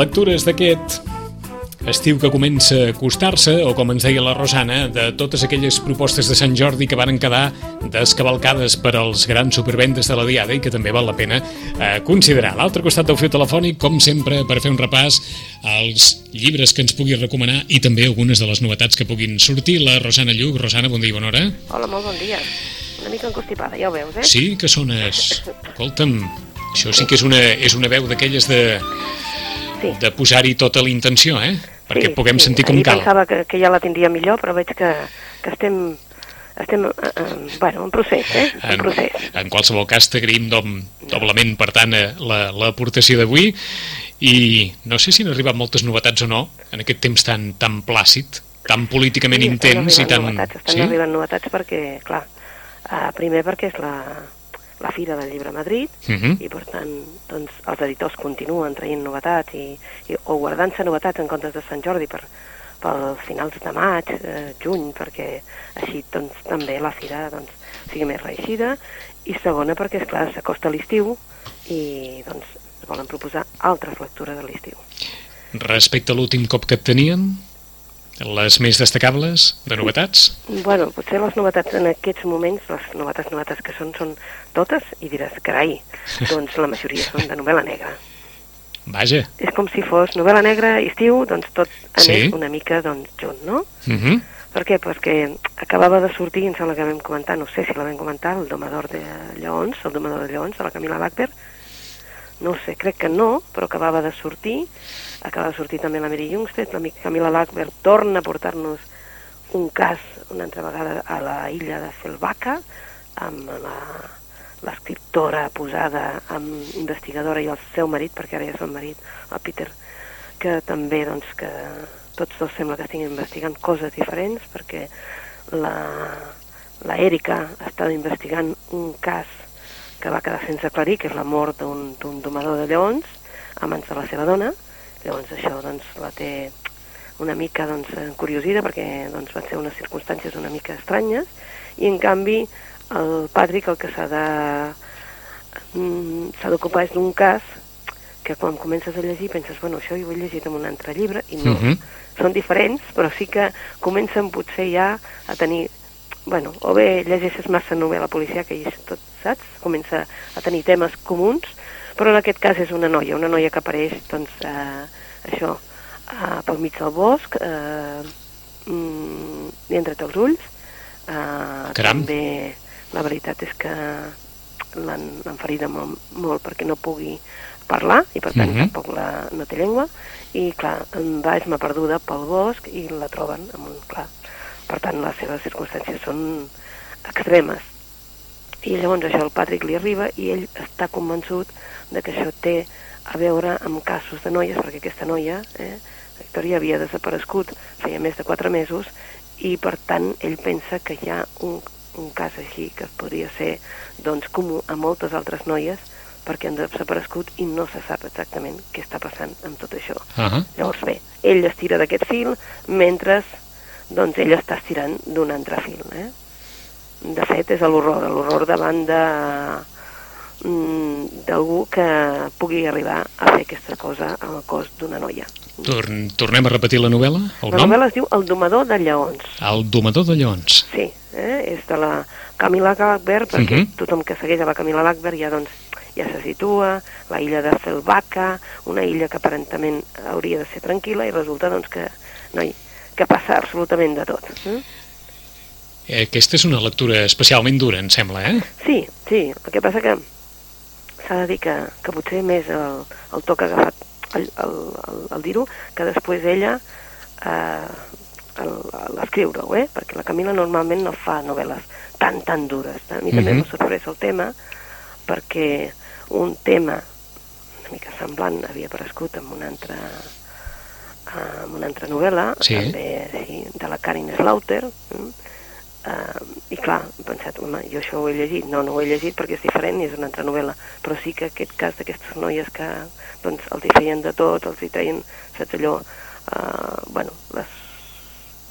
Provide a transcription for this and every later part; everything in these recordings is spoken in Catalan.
Lectures d'aquest estiu que comença a acostar-se, o com ens deia la Rosana, de totes aquelles propostes de Sant Jordi que varen quedar descavalcades per als grans supervendes de la Diada i que també val la pena eh, considerar. L'altre costat del fil telefònic, com sempre, per fer un repàs als llibres que ens pugui recomanar i també algunes de les novetats que puguin sortir. La Rosana Lluc. Rosana, bon dia i bona hora. Hola, molt bon dia. Una mica encostipada, ja ho veus, eh? Sí, que sones... Escolta'm, això sí que és una, és una veu d'aquelles de, Sí. de posar-hi tota la intenció, eh? Perquè sí, puguem sí. sentir com Ahir cal. pensava que, que ja la tindria millor, però veig que, que estem, estem eh, eh, bueno, en procés, eh? En, En, procés. en qualsevol cas, t'agraïm doblement, per tant, eh, la- l'aportació d'avui i no sé si han arribat moltes novetats o no en aquest temps tan, tan plàcid, tan políticament Sí, intens i tan... Novetats, estan sí? arribant novetats perquè, clar, uh, primer perquè és la, la Fira del Llibre a Madrid, Mhm. i per tant doncs, els editors continuen traient novetats i, i, o guardant-se novetats en comptes de Sant Jordi per, per finals de maig, eh, juny, perquè així doncs, també la fira doncs, sigui més reeixida, i segona perquè, és clar s'acosta l'estiu i doncs, volen proposar altres lectures de l'estiu. Respecte a l'últim cop que et tenien, les més destacables de novetats? Bueno, potser les novetats en aquests moments, les novetats novetats que són, són totes, i diràs, carai, doncs la majoria són de novel·la negra. Vaja. És com si fos novel·la negra i estiu, doncs tot anés Sí. una mica doncs, junt, no? Uh -huh. Per què? Perquè acabava de sortir, em sembla que vam comentar, no sé si la vam comentar, el domador de lleons, el domador de lleons, de la Camila Lackberg. No sé, crec que no, però acabava de sortir. Acaba de sortir també la Mary Jungstedt, la Camila Lackberg torna a portar-nos un cas una altra vegada a la illa de Selvaca, amb l'escriptora posada amb investigadora i el seu marit, perquè ara ja és el marit, el Peter, que també, doncs, que tots dos sembla que estiguin investigant coses diferents, perquè la, la Erika estava investigant un cas que va quedar sense aclarir, que és la mort d'un domador de lleons a mans de la seva dona. Llavors això doncs, la té una mica doncs, encuriosida perquè doncs, van ser unes circumstàncies una mica estranyes i en canvi el Patrick el que s'ha de mm, s'ha d'ocupar és d'un cas que quan comences a llegir penses, bueno, això ho he llegit en un altre llibre i no, Mhm. són diferents, però sí que comencen potser ja a tenir bueno, o bé llegeixes massa novel·la policial, que és tot, saps? Comença a tenir temes comuns, però en aquest cas és una noia, una noia que apareix, doncs, eh, això, eh, pel mig del bosc, eh, mm, entre els ulls. Eh, Caram. també la veritat és que l'han ferida molt, molt perquè no pugui parlar i per tant Mhm. tampoc la, no té llengua i clar, va esma perduda pel bosc i la troben amb un clar per tant les seves circumstàncies són extremes i llavors això al Patrick li arriba i ell està convençut de que això té a veure amb casos de noies perquè aquesta noia, eh, la Victòria havia desaparegut feia més de 4 mesos i per tant ell pensa que hi ha un, un cas així que podria ser doncs comú a moltes altres noies perquè han desaparegut i no se sap exactament què està passant amb tot això. Uh -huh. Llavors bé, ell estira d'aquest fil mentre doncs ell està estirant d'un altre fil. Eh? De fet, és l'horror, l'horror davant de mm, d'algú que pugui arribar a fer aquesta cosa al cos d'una noia. Torn, tornem a repetir la novel·la? El La nom? novel·la es diu El domador de lleons. El domador de lleons. Sí, eh? és de la Camila Lackberg, perquè Mhm. tothom que segueix a la Camila Lackberg ja, doncs, ja se situa, la illa de Felvaca, una illa que aparentament hauria de ser tranquil·la i resulta doncs, que, no hi, que passa absolutament de tot. Eh? Eh, Aquesta és una lectura especialment dura, em sembla, eh? Sí, sí, el que passa que s'ha de dir que, que potser més el, el to que ha agafat el, el, el, el dir-ho, que després ella eh, l'escriure-ho, eh? perquè la Camila normalment no fa novel·les tan, tan dures. A mi també Mhm. m'ha sorprès el tema, perquè un tema una mica semblant havia aparegut en una altra eh, en una altra novel·la, Sí. també sí, de la Karin Slaughter, mm? Uh, I clar, he pensat, home, jo això ho he llegit. No, no ho he llegit perquè és diferent i és una altra novel·la. Però sí que aquest cas d'aquestes noies que doncs, els hi feien de tot, els hi treien, saps allò, uh, bueno, les,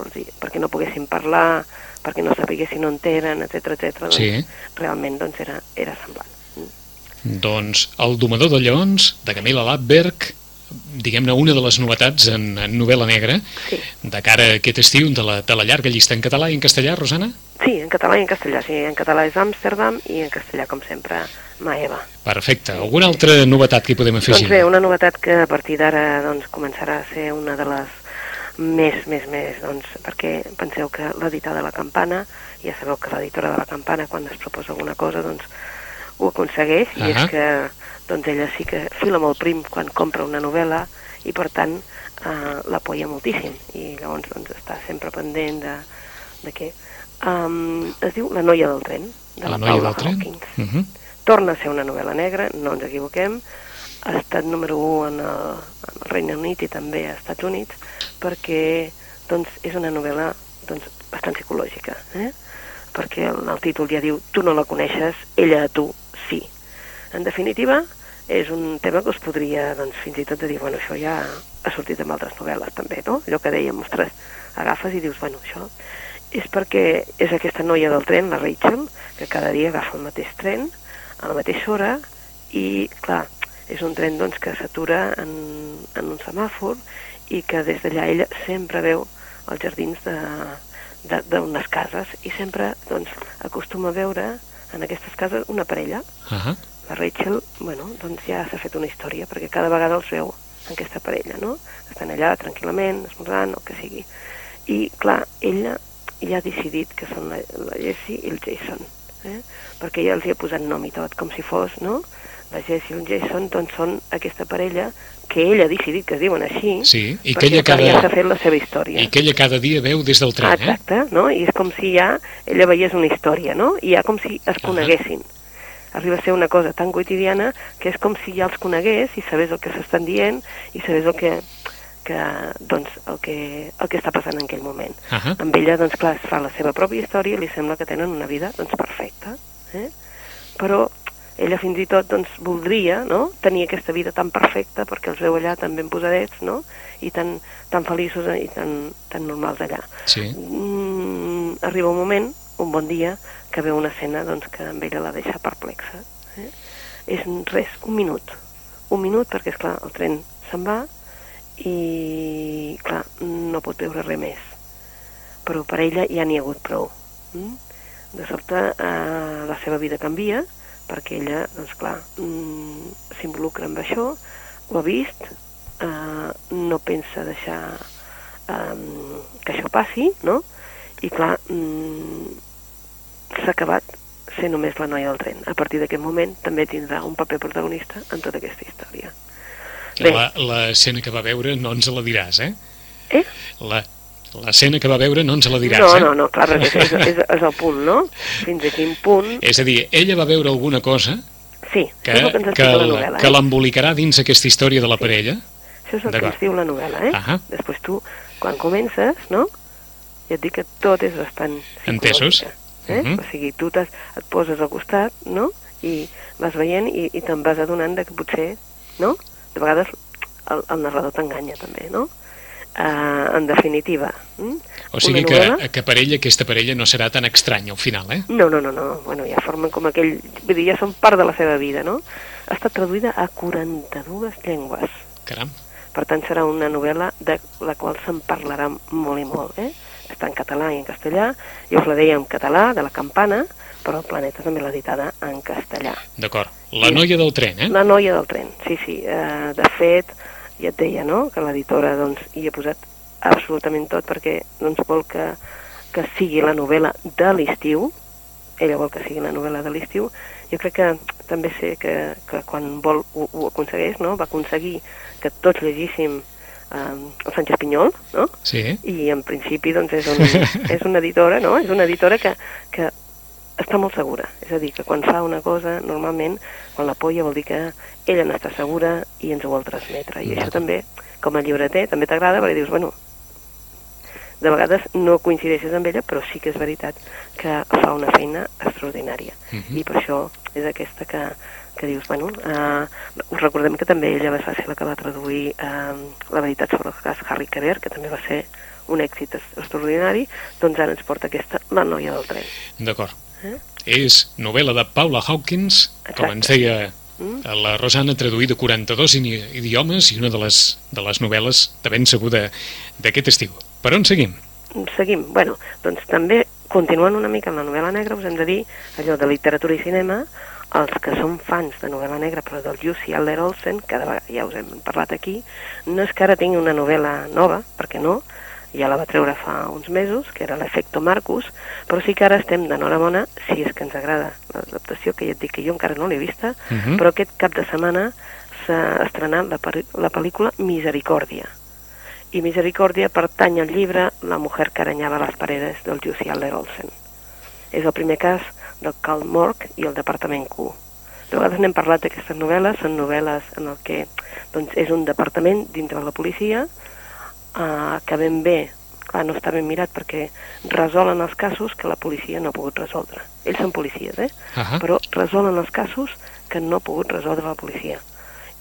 els hi, perquè no poguessin parlar, perquè no sapiguessin on eren, etc etc. doncs, Sí. realment doncs, era, era semblant. Mm. Doncs El domador de lleons, de Camila Lappberg, diguem-ne, una de les novetats en, en novel·la negra Sí. de cara a aquest estiu de la, de la llarga llista en català i en castellà, Rosana? Sí, en català i en castellà. Sí, en català és Amsterdam i en castellà, com sempre, Maeva. Perfecte. Alguna altra novetat que hi podem afegir? Doncs bé, una novetat que a partir d'ara doncs, començarà a ser una de les més, més, més, doncs, perquè penseu que l'editar de la campana, ja sabeu que l'editora de la campana, quan es proposa alguna cosa, doncs ho aconsegueix, i Ahà. és que doncs ella sí que fila molt prim quan compra una novel·la, i per tant eh, l'apoya moltíssim, i llavors doncs, està sempre pendent de, de què. Um, es diu La noia del tren, de la, La noia Paula del tren? Hawkins Uh -huh. torna a ser una novel·la negra, no ens equivoquem, ha estat número 1 en el, en el Regne Unit i també als Estats Units, perquè doncs, és una novel·la doncs, bastant psicològica, eh? perquè el, el títol ja diu tu no la coneixes, ella a tu sí. En definitiva, és un tema que us podria doncs, fins i tot de dir, bueno, això ja ha sortit en altres novel·les també, no? Allò que dèiem, ostres, agafes i dius, bueno, això és perquè és aquesta noia del tren, la Rachel, que cada dia agafa el mateix tren, a la mateixa hora, i, clar, és un tren doncs, que s'atura en, en un semàfor i que des d'allà ella sempre veu els jardins d'unes cases i sempre doncs, acostuma a veure en aquestes cases una parella. Uh -huh. La Rachel, bueno, doncs ja s'ha fet una història, perquè cada vegada els veu en aquesta parella, no? Estan allà tranquil·lament, esmorzant, el que sigui. I, clar, ella ja ha decidit que són la, la Jessie i el Jason, eh? perquè ella els hi ha posat nom i tot, com si fos, no? La Jessie i el Jason, doncs són aquesta parella que ella ha decidit que es diuen així, Sí, i que ella cada- ja s'ha fet la seva història. I que ella cada dia veu des del tren, Ah, eh? exacte, no? I és com si ja ella veiés una història, no? I ja com si es coneguessin. Arriba a ser una cosa tan quotidiana que és com si ja els conegués i sabés el que s'estan dient i sabés el que, que, doncs, el que, el que està passant en aquell moment. Ahà. Amb ella, doncs clar, es fa la seva pròpia història i li sembla que tenen una vida, doncs, perfecta. Eh? Però ella fins i tot doncs, voldria no? tenir aquesta vida tan perfecta perquè els veu allà tan ben posadets no? i tan, tan feliços i tan, tan normals allà Sí. mm, arriba un moment, un bon dia, que veu una escena doncs, que amb ella la deixa perplexa. Eh? És res, un minut. Un minut perquè, és clar el tren se'n va i, clar, no pot veure res més. Però per ella ja n'hi ha hagut prou. Mm? De sobte, eh, la seva vida canvia perquè ella, doncs clar, mm, s'involucra amb això, ho ha vist, eh, no pensa deixar eh, que això passi, no? I clar, mm, s'ha acabat ser només la noia del tren. A partir d'aquest moment també tindrà un paper protagonista en tota aquesta història. Bé. La- L'escena que va veure no ens la diràs, eh? Eh? La L'escena que va veure no ens la diràs, no, eh? no, no, clar, perquè és, és, és el punt, no? Fins a quin punt... És a dir, ella va veure alguna cosa Sí, que, és el que ens que, la la- novel·la. que eh? l'embolicarà dins aquesta història de la parella. Això és el que ens diu la novel·la, eh? Ahà. Després tu, quan comences, no? Ja et dic que tot és bastant Entesos. Eh? Mhm. O sigui, tu et poses al costat, no? I vas veient i, i te'n vas adonant de que potser, no? De vegades el, el narrador t'enganya també, no? Uh, en definitiva. Mm? O sigui que, que per ella aquesta parella no serà tan estranya al final, eh? No, no, no, no. Bueno, ja formen com aquell... Vull dir, ja són part de la seva vida, no? Ha estat traduïda a 42 llengües. Caram. Per tant, serà una novel·la de la qual se'n parlarà molt i molt, eh? Està en català i en castellà. Jo us la deia en català, de la campana, però el Planeta també l'ha editada en castellà. D'acord. La Sí. noia del tren, eh? La noia del tren, sí, sí. Eh, de fet, ja et deia, no?, que l'editora doncs, hi ha posat absolutament tot perquè doncs, vol que, que sigui la novel·la de l'estiu, ella vol que sigui la novel·la de l'estiu, jo crec que també sé que, que quan vol ho, ho aconsegueix, no?, va aconseguir que tots llegíssim eh, el Sánchez Pinyol, no?, Sí. i en principi doncs, és, un, és una editora, no?, és una editora que, que està molt segura. És a dir, que quan fa una cosa, normalment, quan l'apoya vol dir que ella n'està segura i ens ho vol transmetre. I això també, com a llibreter, també t'agrada perquè dius, bueno, de vegades no coincideixes amb ella, però sí que és veritat que fa una feina extraordinària. Mhm. I per això és aquesta que, que dius, bueno, eh, us recordem que també ella va ser la que va traduir eh, La veritat sobre el cas Harry Quever, que també va ser un èxit ex- extraordinari, doncs ara ens porta aquesta La noia del tren. D'acord. Eh? És novel·la de Paula Hawkins, com Exacte. ens deia Mm? La Rosana ha traduït a 42 ini- idiomes i una de les, de les novel·les de ben seguda d'aquest estiu. Per on seguim? Seguim. Bueno, doncs també, continuant una mica amb la novel·la negra, us hem de dir allò de literatura i cinema, els que som fans de novel·la negra, però del Jussi Adler Olsen, cada vegada ja us hem parlat aquí, no és que ara tingui una novel·la nova, perquè no, ja la va treure fa uns mesos, que era l'Efecto Marcus, però sí que ara estem d'enhorabona, si és que ens agrada l'adaptació, que ja et dic que jo encara no l'he vista, Uh -huh. però aquest cap de setmana s'ha estrenat la, la pel·lícula Misericòrdia. I Misericòrdia pertany al llibre La mujer que aranyava les paredes del Jussi Adler Olsen. És el primer cas del Karl Mork i el Departament Q. De vegades n'hem parlat d'aquestes novel·les, són novel·les en el que doncs, és un departament dintre de la policia eh, que ben bé, clar, no està ben mirat perquè resolen els casos que la policia no ha pogut resoldre. Ells són policies, eh? Ah però resolen els casos que no ha pogut resoldre la policia.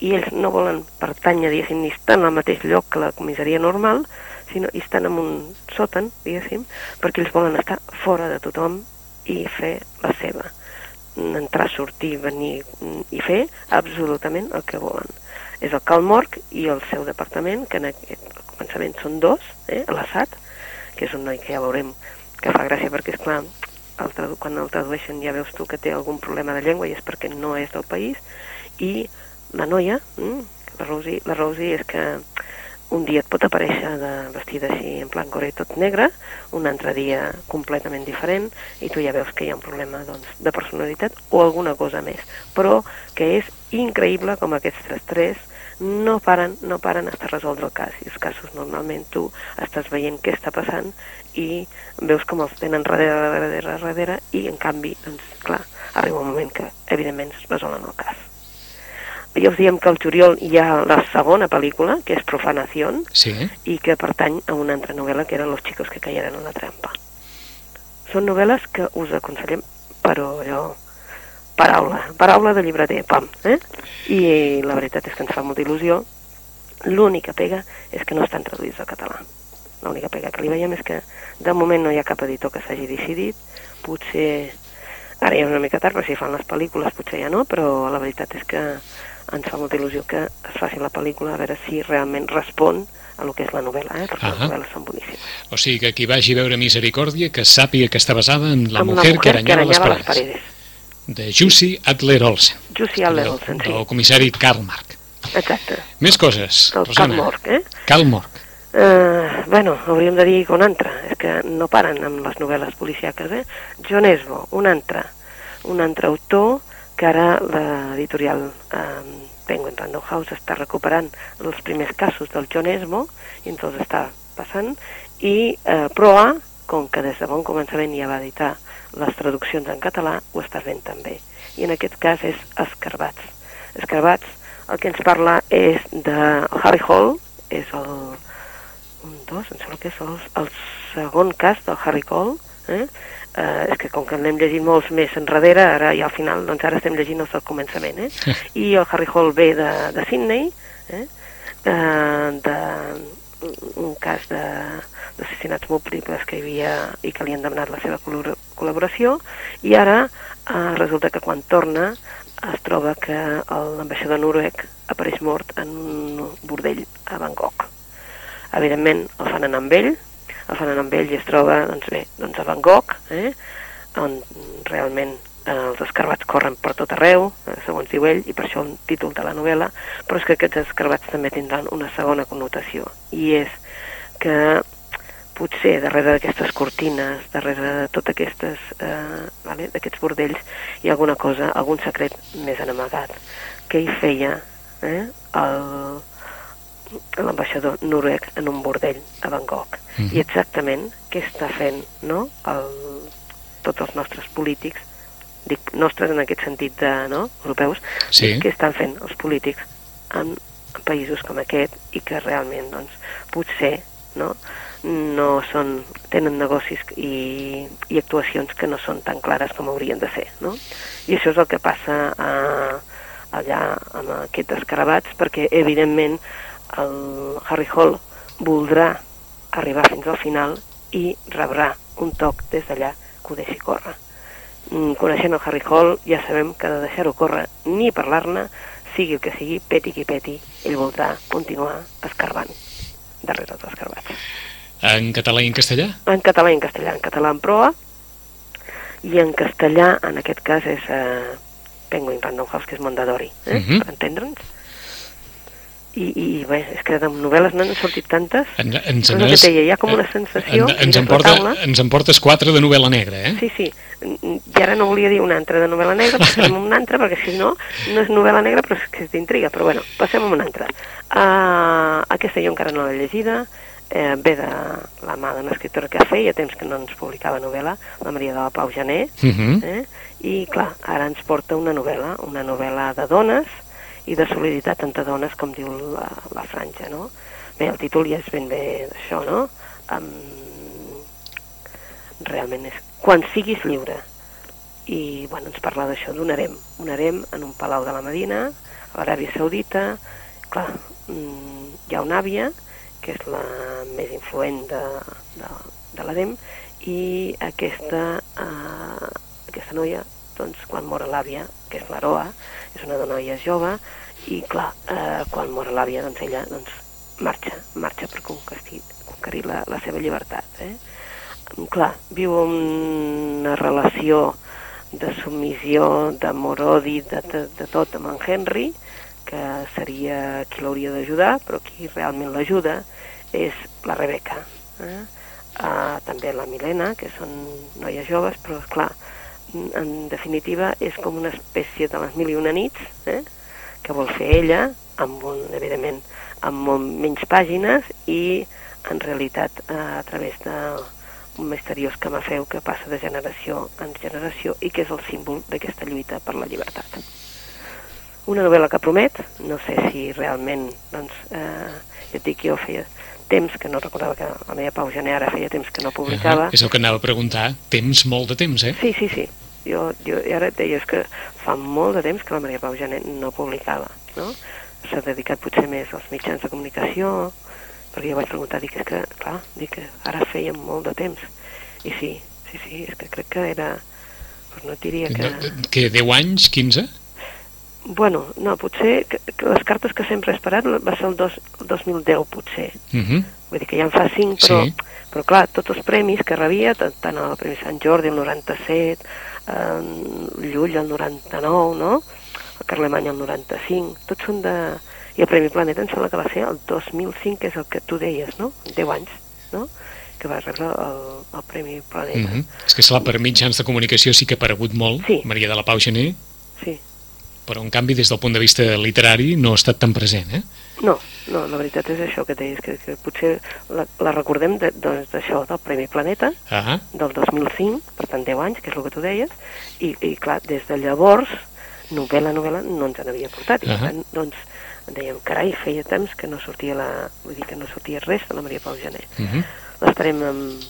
I ells no volen pertànyer, diguéssim, ni estan al mateix lloc que la comissaria normal, sinó estan en un sòtan, diguéssim, perquè ells volen estar fora de tothom i fer la seva. Entrar, sortir, venir mm, i fer absolutament el que volen. És el Cal Morc i el seu departament, que en aquest començament són dos, eh, l'Assad, que és un noi que ja veurem que fa gràcia perquè, és clar, el tradu quan el tradueixen ja veus tu que té algun problema de llengua i és perquè no és del país, i la noia, mm, la Rosie, la Rosie és que un dia et pot aparèixer de vestida així en plan gore tot negre, un altre dia completament diferent, i tu ja veus que hi ha un problema doncs, de personalitat o alguna cosa més. Però que és increïble com aquests tres tres no paren, no paren hasta resoldre el cas. I els casos normalment tu estàs veient què està passant i veus com els tenen darrere, darrere, darrere, i en canvi, doncs, clar, arriba un moment que evidentment es resolen el cas. Ja us diem que al juliol hi ha la segona pel·lícula, que és Profanación, Sí, i que pertany a una altra novel·la que era Los chicos que cayeron en la trampa. Són novel·les que us aconsellem, però allò, paraula, paraula de llibreter, pam, eh? I la veritat és que ens fa molta il·lusió. L'única pega és que no estan traduïts al català. L'única pega que li veiem és que de moment no hi ha cap editor que s'hagi decidit, potser ara ja és una mica tard, però si fan les pel·lícules potser ja no, però la veritat és que ens fa molta il·lusió que es faci la pel·lícula a veure si realment respon a lo que és la novel·la, eh? perquè Ahà. les novel·les són boníssimes. o sigui que qui vagi a veure Misericòrdia que sàpiga que està basada en la Amb mujer, que aranyava les aranyava paredes, de Jussi Adler Olsen, Jussi Adler Olsen, sí. del comissari Karl Marx. Exacte. Més coses, Del Rosana. Cap Morc, eh? Karl Mork. Uh, bueno, hauríem de dir que un altre, és que no paren amb les novel·les policiaques, eh? John Esbo, un altre, un altre autor que ara l'editorial eh, Penguin Random House està recuperant els primers casos del John Esmo i ens els està passant i eh, Proa, com que des de bon començament ja va editar les traduccions en català, ho està fent també. I en aquest cas és Escarbats. Escarbats, el que ens parla és de Harry Hall, és el, un, dos, em sembla que és el, el segon cas del Harry Cole, eh? Eh, és que com que n'hem llegit molts més enrere, ara i al final, doncs ara estem llegint els del començament, eh? I el Harry Hall ve de, de Sydney, eh? Eh, de un cas de- d'assassinats múltiples que hi havia i que li han demanat la seva col·labor- col·laboració i ara eh, resulta que quan torna es troba que l'ambaixador noruec apareix mort en un bordell a Bangkok. Evidentment el fan anar amb ell, el anar amb ell i es troba doncs bé, doncs a Bangkok, eh, on realment eh, els escarbats corren per tot arreu, eh, segons diu ell, i per això el títol de la novel·la, però és que aquests escarbats també tindran una segona connotació, i és que potser darrere d'aquestes cortines, darrere de totes aquestes, eh, vale, d'aquests bordells, hi ha alguna cosa, algun secret més en amagat. Què hi feia eh, el- l'ambaixador noruec en un bordell a Bangkok? Mhm. I exactament què està fent no, el, tots els nostres polítics, dic nostres en aquest sentit de, no, europeus, Sí. què estan fent els polítics en països com aquest i que realment doncs, potser no, no són, tenen negocis i, i actuacions que no són tan clares com haurien de ser. No? I això és el que passa a, allà amb aquests escarabats perquè evidentment el Harry Hall voldrà arribar fins al final i rebrà un toc des d'allà que ho deixi córrer. mm, coneixent el Harry Hall, ja sabem que de deixar-ho córrer ni parlar-ne, sigui el que sigui, peti qui peti, ell voldrà continuar escarbant darrere els escarbats. En català i en castellà? En català i en castellà. En català en proa, i en castellà, en aquest cas, és eh, Penguin Random House, que és Mondadori, eh? Uh Mhm. -huh. per entendre'ns. I, I bé, és que de novel·les n'han sortit tantes. En, ens És n'has- et deia, hi ha com una sensació, En, ens, mires en porta, taula. ens en portes quatre de novel·la negra, eh? Sí, sí. I ara no volia dir una altra de novel·la negra, passem a una altra, perquè si no, no és novel·la negra, però és que és d'intriga. Però bueno, passem a una altra. Uh, aquesta jo encara no l'he llegida, eh, ve de la mà d'una escriptora que feia temps que no ens publicava novel·la, la Maria de la Pau Jané, Uh -huh. eh? i clar, ara ens porta una novel·la, una novel·la de dones i de solidaritat entre dones, com diu la, la franja, no? Bé, el títol ja és ben bé d'això, no? Um, realment és Quan siguis lliure. I, bueno, ens parla d'això, d'un harem, un harem en un palau de la Medina, a l'Aràbia Saudita, clar, mm, hi ha una àvia, que és la més influent de, de, de l'harem, i aquesta, eh, aquesta noia, doncs, quan mor l'àvia, que és l'Aroa, és una noia jove, i clar, eh, quan mor l'àvia, doncs ella doncs, marxa, marxa per conquerir, conquerir la, la seva llibertat. Eh? Clar, viu una relació de submissió, d'amor-odi, de, de, de tot amb en Henry, que seria qui l'hauria d'ajudar, però qui realment l'ajuda és la Rebeca. Eh? Uh, també la Milena, que són noies joves, però, clar, en definitiva és com una espècie de les mil i una nits, eh? que vol fer ella, amb un, evidentment, amb molt menys pàgines i en realitat eh, a través de un misteriós camafeu que passa de generació en generació i que és el símbol d'aquesta lluita per la llibertat. Una novel·la que promet, no sé si realment, doncs, eh, jo et dic, jo feia temps que no recordava que la meva Pau Gené ara feia temps que no publicava. Uh -huh. És el que anava a preguntar. Temps, molt de temps, eh? Sí, sí, sí. Jo, jo ara et deia, és que fa molt de temps que la Maria Pau Gené no publicava, no? S'ha dedicat potser més als mitjans de comunicació, perquè jo vaig preguntar, dic, és que, clar, dic que ara feia molt de temps. I sí, sí, sí, és que crec que era... Pues no et diria que... Que 10 anys, 15? Bueno, no, potser que, que les cartes que sempre he esperat va ser el, dos, el 2010, potser. Uh -huh. Vull dir que ja en fa 5, però, Sí. però clar, tots els premis que rebia, tant, tant el Premi Sant Jordi el 97, eh, Llull el 99, no? El Carlemany el 95, tots són de... I el Premi Planeta em sembla que va ser el 2005, que és el que tu deies, no? 10 anys, no? Que va rebre el, el Premi Planeta. Uh -huh. És que, esclar, per mitjans de comunicació sí que ha aparegut molt, Sí. Maria de la Pau Gené, Sí. Però en canvi des del punt de vista literari no ha estat tan present, eh? No, no, la veritat és això que deies, que, que potser la, la recordem de- doncs d'això, del Premi Planeta, Ah, del 2005, per tant 10 anys, que és el que tu deies, i, i clar, des de llavors, novel·la, novel·la, no ens en havia portat, i per Ahà. tant, doncs, dèiem, carai, feia temps que no sortia la, vull dir que no sortia res de la Maria Pau Gené. uh -huh. L'esperem amb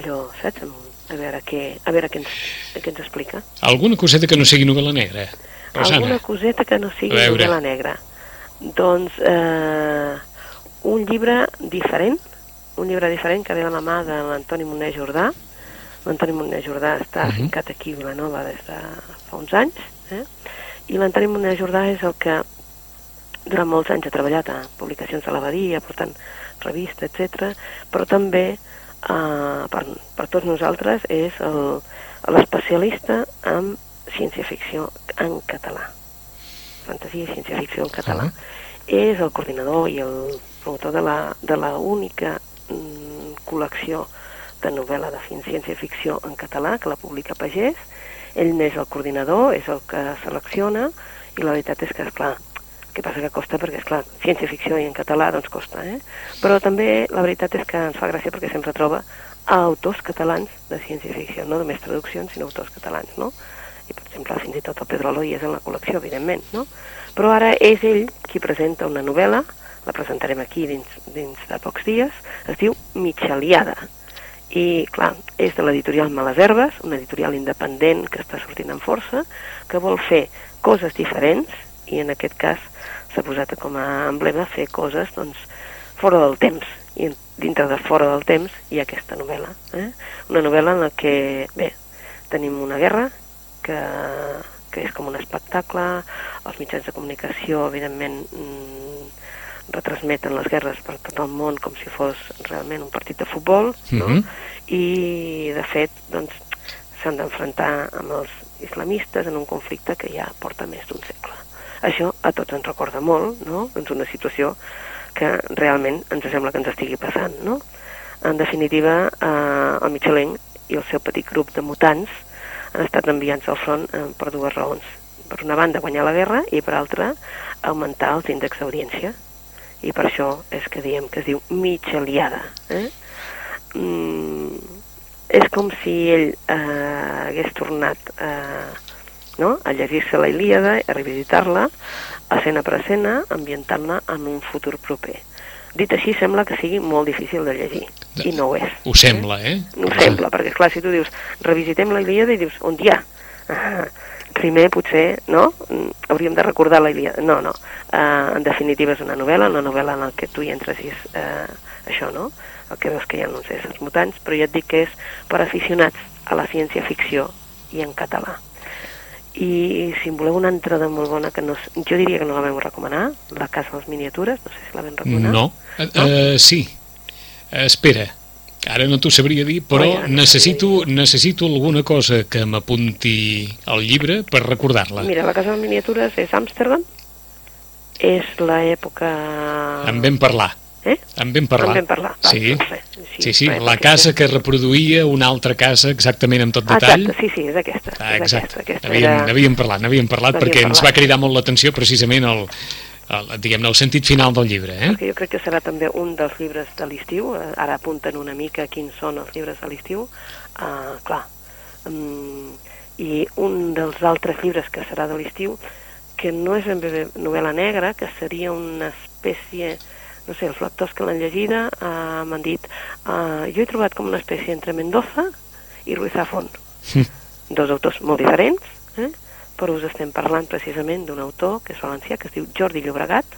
allò, saps, amb, a veure què, a veure què ens, què ens explica. Alguna coseta que no sigui novel·la negra? Rosana? Alguna coseta que no sigui A veure. novel·la negra. Doncs eh, un llibre diferent, un llibre diferent que ve de la mà de l'Antoni Moner Jordà. L'Antoni Moner Jordà està Mhm. ficat aquí a Vilanova des de fa uns anys, eh? i l'Antoni Moner Jordà és el que durant molts anys ha treballat a publicacions de l'abadia, portant revista, etc. però també eh, per, per tots nosaltres és el- l'especialista en ciència-ficció en català. Fantasia i ciència-ficció en català. Ah. És el coordinador i el promotor de la, de la única mm, col·lecció de novel·la de ciència-ficció en català que la publica Pagès. Ell n'és el coordinador, és el que selecciona, i la veritat és que, esclar, el que passa que costa perquè, esclar, ciència-ficció i en català doncs costa, eh? Però també la veritat és que ens fa gràcia perquè sempre troba a autors catalans de ciència-ficció, no només traduccions, sinó autors catalans, no? I, per exemple, fins i tot el Pedro Aloi és en la col·lecció, evidentment, no? Però ara és ell qui presenta una novel·la, la presentarem aquí dins, dins de pocs dies, es diu Micheliada. I, clar, és de l'editorial Males Herbes, una editorial independent que està sortint amb força, que vol fer coses diferents, i en aquest cas s'ha posat com a emblema fer coses, doncs, fora del temps. I dintre de fora del temps hi ha aquesta novel·la. Eh? Una novel·la en la que, bé, tenim una guerra que, que és com un espectacle, els mitjans de comunicació, evidentment, mm, retransmeten les guerres per tot el món com si fos realment un partit de futbol, no? Mhm. i de fet doncs, s'han d'enfrontar amb els islamistes en un conflicte que ja porta més d'un segle. Això a tots ens recorda molt, no? doncs una situació que realment ens sembla que ens estigui passant. No? En definitiva, eh, el Michelin i el seu petit grup de mutants han estat enviats al front eh, per dues raons. Per una banda, guanyar la guerra i per altra, augmentar els índexs d'audiència. I per això és que diem que es diu Micheliada. Eh? Mm, és com si ell eh, hagués tornat eh, no? a llegir-se la Ilíada, a revisitar-la, escena per escena, ambientant-la en un futur proper. Dit així, sembla que sigui molt difícil de llegir, i no ho és. Ho sembla, eh? Ho sembla, perquè clar, si tu dius revisitem la Ilíada i dius, on hi ha? Ah, primer, potser, no? Hauríem de recordar la Ilíada. No, no. Uh, en definitiva és una novel·la, una novel·la en la que tu hi entres i és uh, això, no? El que veus que hi ha uns éssers mutants, però ja et dic que és per aficionats a la ciència-ficció i en català. I si en voleu una entrada molt bona, que no, jo diria que no la vam recomanar, La casa de les miniatures, no sé si la vam recomanar. No. Uh, sí. Uh, espera. Ara no t'ho sabria dir, però Oh, ja, no necessito, necessito alguna cosa que m'apunti al llibre per recordar-la. Mira, la casa de les miniatures és Amsterdam, és l'època... En vam parlar. Eh? En vam parlar. En vam parlar. Va, Sí. doncs res, Sí, sí, res, la perquè casa és- que reproduïa una altra casa exactament amb tot detall. exacte, sí, sí, és aquesta. Ah, és exacte. aquesta, aquesta N'havíem era... n'havíem parlat, n'havíem parlat perquè ens parlat. va cridar molt l'atenció precisament el, el, diguem-ne, el sentit final del llibre. Eh? Perquè jo crec que serà també un dels llibres de l'estiu, eh, ara apunten una mica quins són els llibres de l'estiu, uh, clar, um, i un dels altres llibres que serà de l'estiu, que no és bé novel·la negra, que seria una espècie, no sé, els lectors que l'han llegida uh, m'han dit, uh, jo he trobat com una espècie entre Mendoza i Ruiz Zafón, dos autors molt diferents, eh? però us estem parlant precisament d'un autor que és valencià, que es diu Jordi Llobregat,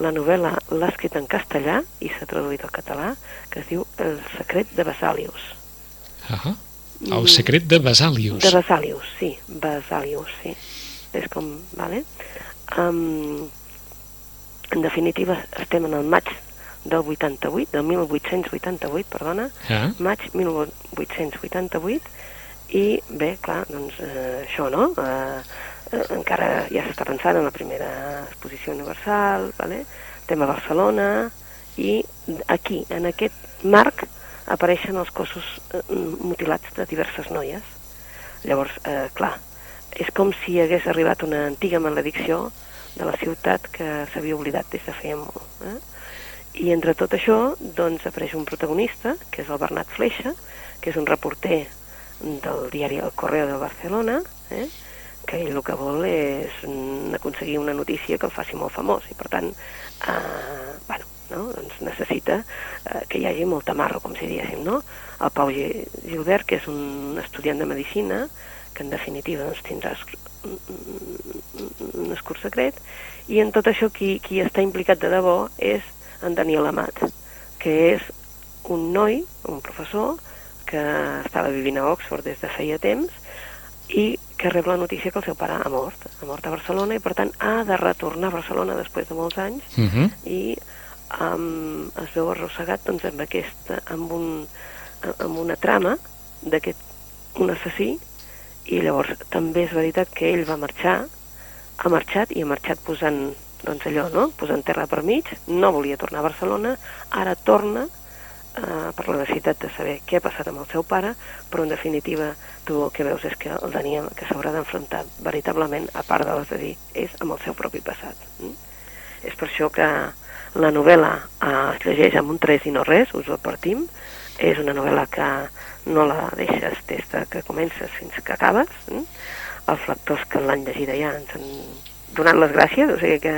la novel·la l'ha escrit en castellà i s'ha traduït al català, que es diu El secret de Basalius. Ah el secret de Basalius. De Basalius, sí, Basalius, sí. És com, vale? Um, en definitiva, estem en el maig del 88, del 1888, perdona, Ah, maig 1888, i bé, clar, doncs eh, això, no? Eh, eh, encara ja s'està pensant en la primera exposició universal, vale? estem a Barcelona, i aquí, en aquest marc, apareixen els cossos eh, mutilats de diverses noies. Llavors, eh, clar, és com si hagués arribat una antiga maledicció de la ciutat que s'havia oblidat des de feia molt. Eh? I entre tot això, doncs, apareix un protagonista, que és el Bernat Fleixa, que és un reporter del diari El Correo de Barcelona, eh? que ell el que vol és aconseguir una notícia que el faci molt famós, i per tant, eh, bueno, no? doncs necessita eh, que hi hagi molt tamarro, com si diéssim, no? El Pau Gi- Gilbert, que és un estudiant de Medicina, que en definitiva doncs, tindrà un escurs secret, i en tot això qui, qui està implicat de debò és en Daniel Amat, que és un noi, un professor, que estava vivint a Oxford des de feia temps i que rep la notícia que el seu pare ha mort, ha mort a Barcelona i per tant ha de retornar a Barcelona després de molts anys uh -huh. i um, es veu arrossegat doncs, amb, aquesta, amb, un, amb una trama d'aquest un assassí i llavors també és veritat que ell va marxar ha marxat i ha marxat posant doncs allò, no? posant terra per mig no volia tornar a Barcelona ara torna eh, per la necessitat de saber què ha passat amb el seu pare, però en definitiva tu el que veus és que el Daniel que s'haurà d'enfrontar veritablement, a part de les de dir, és amb el seu propi passat. Mm? És per això que la novel·la eh, es llegeix amb un 3 i no res, us ho advertim, és una novel·la que no la deixes des de que comences fins que acabes, mm? els lectors que l'han llegida ja ens han donat les gràcies, o sigui que,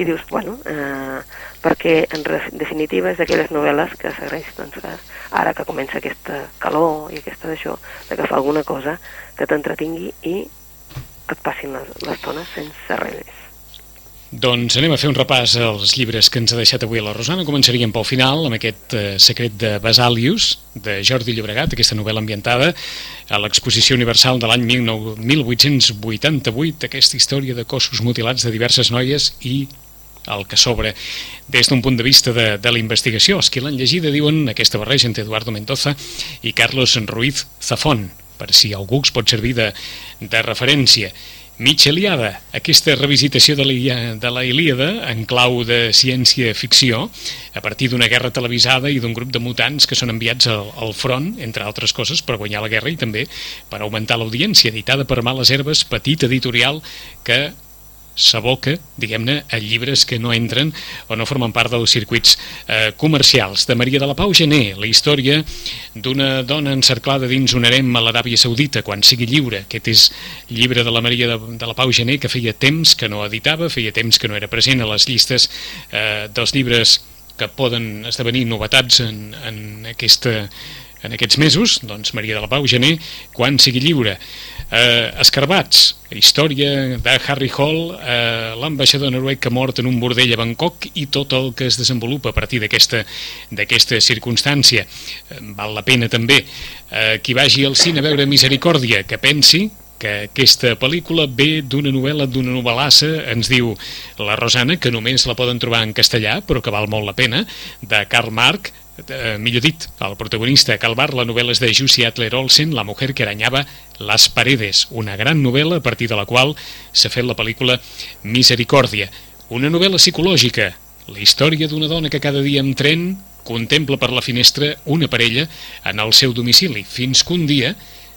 i dius, bueno, eh, perquè en definitiva és d'aquelles novel·les que s'agraeix doncs, que ara que comença aquesta calor i aquesta d'això, d'agafar alguna cosa que t'entretingui i que et passin les- sense res més. Doncs anem a fer un repàs als llibres que ens ha deixat avui la Rosana. Començaríem pel final amb aquest eh, secret de Basalius, de Jordi Llobregat, aquesta novel·la ambientada a l'exposició universal de l'any 1888, aquesta història de cossos mutilats de diverses noies i el que s'obre des d'un punt de vista de, de la investigació. Els que l'han llegida diuen aquesta barreja entre Eduardo Mendoza i Carlos Ruiz Zafón, per si algú es pot servir de, de referència. Micheliada, aquesta revisitació de la, de la Ilíada en clau de ciència-ficció a partir d'una guerra televisada i d'un grup de mutants que són enviats al, al front, entre altres coses, per guanyar la guerra i també per augmentar l'audiència, editada per Males Herbes, petit editorial que s'aboca, diguem-ne, a llibres que no entren o no formen part dels circuits eh, comercials. De Maria de la Pau Gené, la història d'una dona encerclada dins un harem a l'Aràbia Saudita quan sigui lliure. Aquest és llibre de la Maria de, de la Pau Gené que feia temps que no editava, feia temps que no era present a les llistes eh, dels llibres que poden esdevenir novetats en, en aquesta en aquests mesos, doncs Maria de la Pau Gené, quan sigui lliure. Eh, Escarbats, història de Harry Hall, eh, l'ambaixador noruec que mort en un bordell a Bangkok i tot el que es desenvolupa a partir d'aquesta circumstància. Eh, val la pena també eh, qui vagi al cine a veure Misericòrdia, que pensi que aquesta pel·lícula ve d'una novel·la, d'una novel·lassa, ens diu la Rosana, que només la poden trobar en castellà, però que val molt la pena, de Karl Marx, eh, millor dit, el protagonista Calvar, la novel·la és de Jussi Adler Olsen, La mujer que arañava las paredes, una gran novel·la a partir de la qual s'ha fet la pel·lícula Misericòrdia. Una novel·la psicològica, la història d'una dona que cada dia en tren contempla per la finestra una parella en el seu domicili, fins que un dia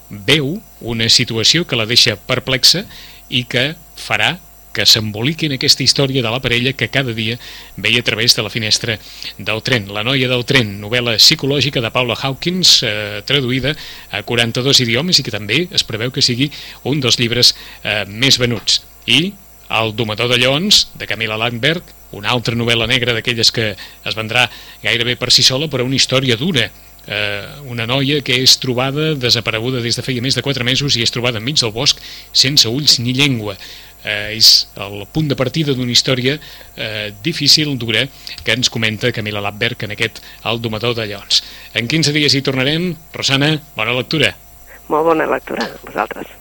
veu una situació que la deixa perplexa i que farà que s'emboliqui en aquesta història de la parella que cada dia veia a través de la finestra del tren. La noia del tren, novel·la psicològica de Paula Hawkins, eh, traduïda a 42 idiomes i que també es preveu que sigui un dels llibres eh, més venuts. I El domador de lleons, de Camila Langberg, una altra novel·la negra d'aquelles que es vendrà gairebé per si sola, però una història dura, eh, una noia que és trobada desapareguda des de feia més de 4 mesos i és trobada enmig del bosc sense ulls ni llengua eh, és el punt de partida d'una història eh, difícil, dura, que ens comenta Camila Lapberg en aquest El domador de llons. En 15 dies hi tornarem. Rosana, bona lectura. Molt bona lectura, vosaltres.